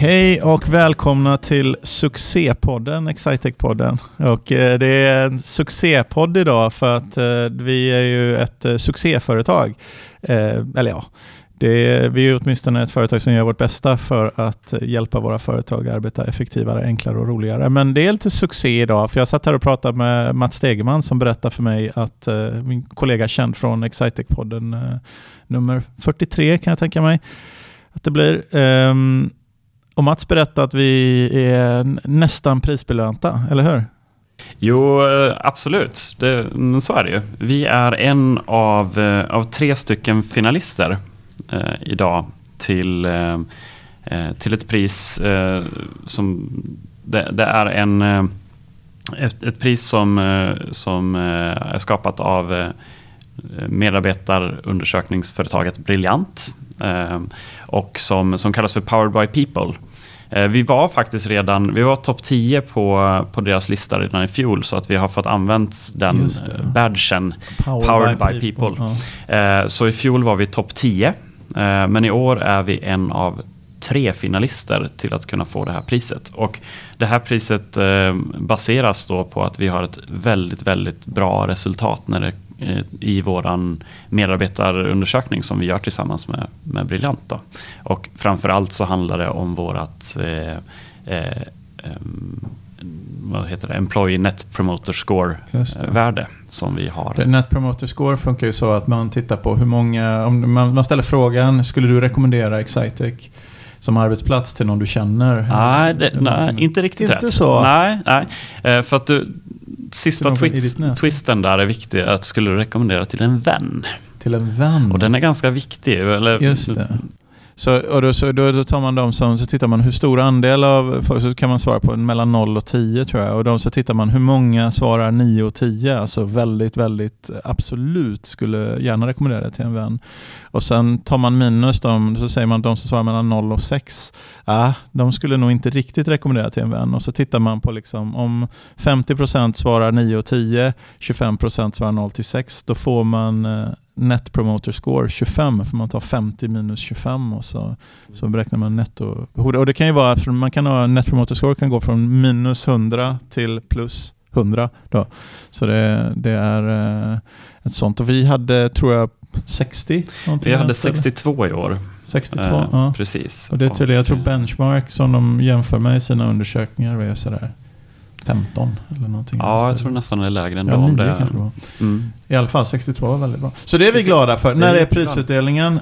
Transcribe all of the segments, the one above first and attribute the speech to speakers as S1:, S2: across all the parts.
S1: Hej och välkomna till succépodden, Excitec-podden. Och eh, det är en succépodd idag för att eh, vi är ju ett eh, succéföretag. Eh, eller ja, är, vi är åtminstone ett företag som gör vårt bästa för att eh, hjälpa våra företag att arbeta effektivare, enklare och roligare. Men det är lite succé idag, för jag satt här och pratade med Mats Stegeman som berättade för mig att eh, min kollega känd från Excitec-podden nummer 43 kan jag tänka mig att det blir. Um, och Mats berättade att vi är nästan prisbelönta, eller hur?
S2: Jo, eh, absolut. Det, så är det ju. Vi är en av, eh, av tre stycken finalister eh, idag till, eh, eh, till ett pris eh, som... Det, det, är en, ett, ett pris som, som är skapat av medarbetarundersökningsföretaget Briljant och som, som kallas för Powered by People. Eh, vi var faktiskt redan, vi var topp 10 på, på deras lista redan i fjol så att vi har fått använt den eh, badgen, Powered, Powered by, by, People. people. Ja. Eh, så i fjol var vi topp 10, men i år är vi en av tre finalister till att kunna få det här priset. Och det här priset baseras då på att vi har ett väldigt, väldigt bra resultat när det Eh, i vår medarbetarundersökning som vi gör tillsammans med, med Brilliant. Då. Och framförallt så handlar det om vårt eh, eh, vad heter det? Employee Net Promoter Score-värde som vi har.
S1: Net Promoter Score funkar ju så att man tittar på hur många, om man, man ställer frågan, skulle du rekommendera Excitec? som arbetsplats till någon du känner?
S2: Nej, det, nej inte riktigt
S1: inte
S2: rätt.
S1: Så.
S2: Nej, nej. För att du, sista twist, twisten där är viktig. Att skulle du rekommendera till en vän?
S1: Till en vän?
S2: Och den är ganska viktig. Eller,
S1: Just det. Så, och då, så då, då, tar man de som, så tittar man hur stor andel av, så kan man svara på mellan 0 och 10 tror jag. Och de så tittar man hur många svarar 9 och 10. Alltså väldigt, väldigt eh, absolut skulle gärna rekommendera det till en vän. Och sen tar man minus dem, så säger man de som svarar mellan 0 och 6. Ah, de skulle nog inte riktigt rekommendera till en vän. Och så tittar man på liksom, om 50% svarar 9 och 10, 25% svarar 0 till 6. Då får man eh, Net Promoter Score 25 för man tar 50 minus 25 och så, så beräknar man netto. Och det kan ju vara, man kan ha Net Promoter Score kan gå från minus 100 till plus 100. Då. Så det, det är eh, ett sånt. Och vi hade, tror jag, 60?
S2: Vi hade 62 i år.
S1: 62, eh, ja.
S2: Precis.
S1: Och det är tydligen, jag tror benchmark som de jämför med i sina undersökningar är sådär 15 eller någonting.
S2: Ja, jag tror nästan det är lägre ändå. Ja,
S1: 9 det kanske mm. I alla fall 62 var väldigt bra. Så det är vi glada för. När är prisutdelningen?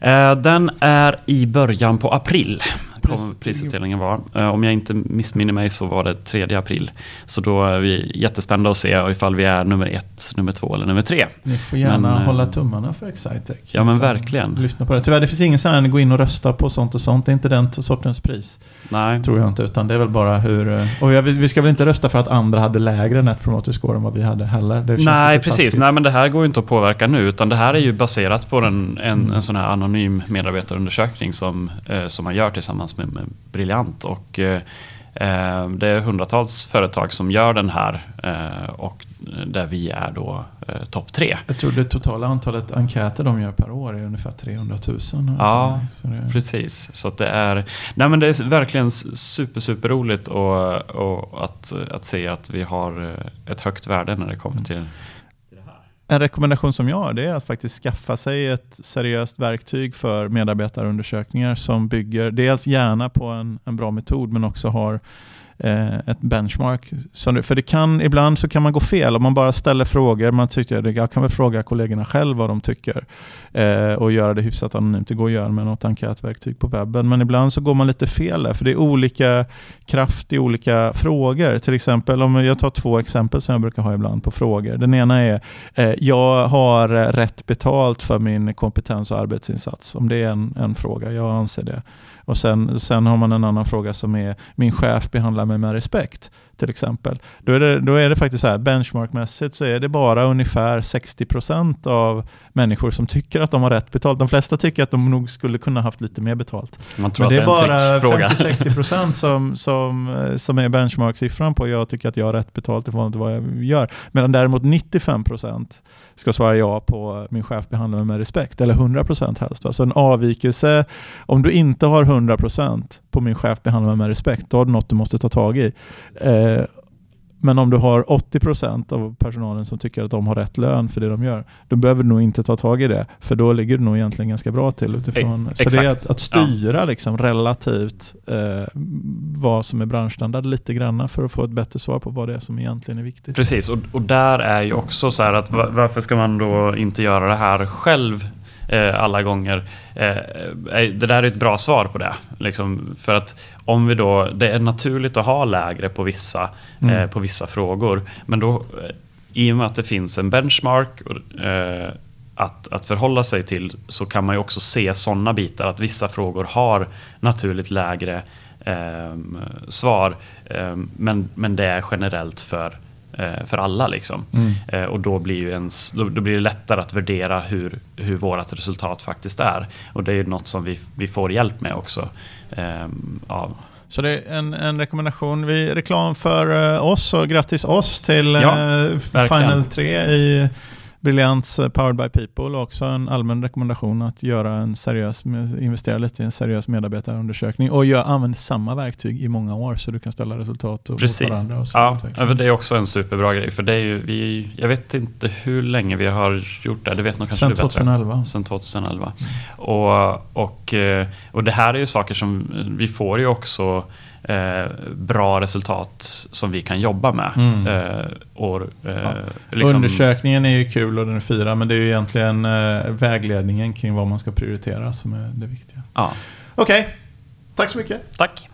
S2: Eh, den är i början på april kommer prisutdelningen vara. Eh, om jag inte missminner mig så var det 3 april. Så då är vi jättespända att se ifall vi är nummer ett, nummer två eller nummer tre.
S1: Ni får gärna men, eh, hålla tummarna för Excitec.
S2: Ja men verkligen.
S1: Lyssna på det. Tyvärr det finns ingen sån här gå in och rösta på sånt och sånt. Det är inte den sortens pris.
S2: Nej.
S1: Tror jag inte. Utan det är väl bara hur... Eh, och vi ska väl inte rösta för att andra hade lägre Net Promoter Score än vad vi hade heller.
S2: Nej precis. Taskigt. Nej men det här går ju inte att påverka nu. Utan det här är ju baserat på en, en, mm. en sån här anonym medarbetarundersökning som, som man gör tillsammans med, med briljant. Och, eh, eh, det är hundratals företag som gör den här eh, och där vi är då eh, topp tre.
S1: Jag tror det totala antalet enkäter de gör per år är ungefär 300 000.
S2: Ja, det... precis. Så det är, nej men det är verkligen super, super roligt och, och att, att se att vi har eh, ett högt värde när det kommer mm. till
S1: en rekommendation som jag har det är att faktiskt skaffa sig ett seriöst verktyg för medarbetarundersökningar som bygger dels gärna på en, en bra metod men också har Eh, ett benchmark. Så, för det kan, ibland så kan man gå fel om man bara ställer frågor. Man tycker, jag kan väl fråga kollegorna själv vad de tycker eh, och göra det hyfsat anonymt. Det går att göra med något enkätverktyg på webben. Men ibland så går man lite fel där för det är olika kraft i olika frågor. Till exempel, om jag tar två exempel som jag brukar ha ibland på frågor. Den ena är, eh, jag har rätt betalt för min kompetens och arbetsinsats. Om det är en, en fråga, jag anser det. Och sen, sen har man en annan fråga som är min chef behandlar mig med respekt till exempel. Då är det, då är det faktiskt så här, benchmarkmässigt så är det bara ungefär 60% av människor som tycker att de har rätt betalt. De flesta tycker att de nog skulle kunna haft lite mer betalt.
S2: Men det är, det är bara
S1: 50-60% som, som, som är benchmarksiffran på jag tycker att jag har rätt betalt i förhållande till vad jag gör. Medan däremot 95% ska svara ja på min chef behandlar mig med respekt. Eller 100% helst. Så en avvikelse, om du inte har 100% på min chef behandlar mig med respekt, då har du något du måste ta tag i. Eh, men om du har 80% av personalen som tycker att de har rätt lön för det de gör, då behöver du nog inte ta tag i det. För då ligger du nog egentligen ganska bra till utifrån. E så det är att, att styra ja. liksom relativt eh, vad som är branschstandard lite grann för att få ett bättre svar på vad det är som egentligen är viktigt.
S2: Precis, och, och där är ju också så här att varför ska man då inte göra det här själv eh, alla gånger. Eh, eh, det där är ett bra svar på det. Liksom, för att om vi då, det är naturligt att ha lägre på vissa, mm. eh, på vissa frågor. Men då, eh, i och med att det finns en benchmark eh, att, att förhålla sig till så kan man ju också se sådana bitar att vissa frågor har naturligt lägre eh, svar. Eh, men, men det är generellt för Eh, för alla. Liksom. Mm. Eh, och då blir, ju ens, då, då, blir det lättare att värdera hur, hur vårt resultat faktiskt är. Och det är ju något som vi, vi får hjälp med också. Eh, av.
S1: Så det är en, en rekommendation. Vi reklam för oss och grattis oss till ja, Final 3 i Brilliants eh, Powered by People och också en allmän rekommendation att göra en seriös, investera lite i en seriös medarbetarundersökning och gör, använd samma verktyg i många år så du kan ställa resultat och
S2: Precis. varandra. Och ja, det är också en superbra grej för det är ju, vi, jag vet inte hur länge vi har gjort det, det vet nog kanske
S1: Sen du 2011.
S2: Sen 2011. Mm. Och, och, eh, och det här är ju saker som vi får ju också eh, bra resultat som vi kan jobba med. Mm. Eh, och, eh,
S1: liksom... Undersökningen är ju kul och den är fyra, men det är ju egentligen eh, vägledningen kring vad man ska prioritera som är det viktiga. Ja. Okej, okay. tack så mycket.
S2: Tack.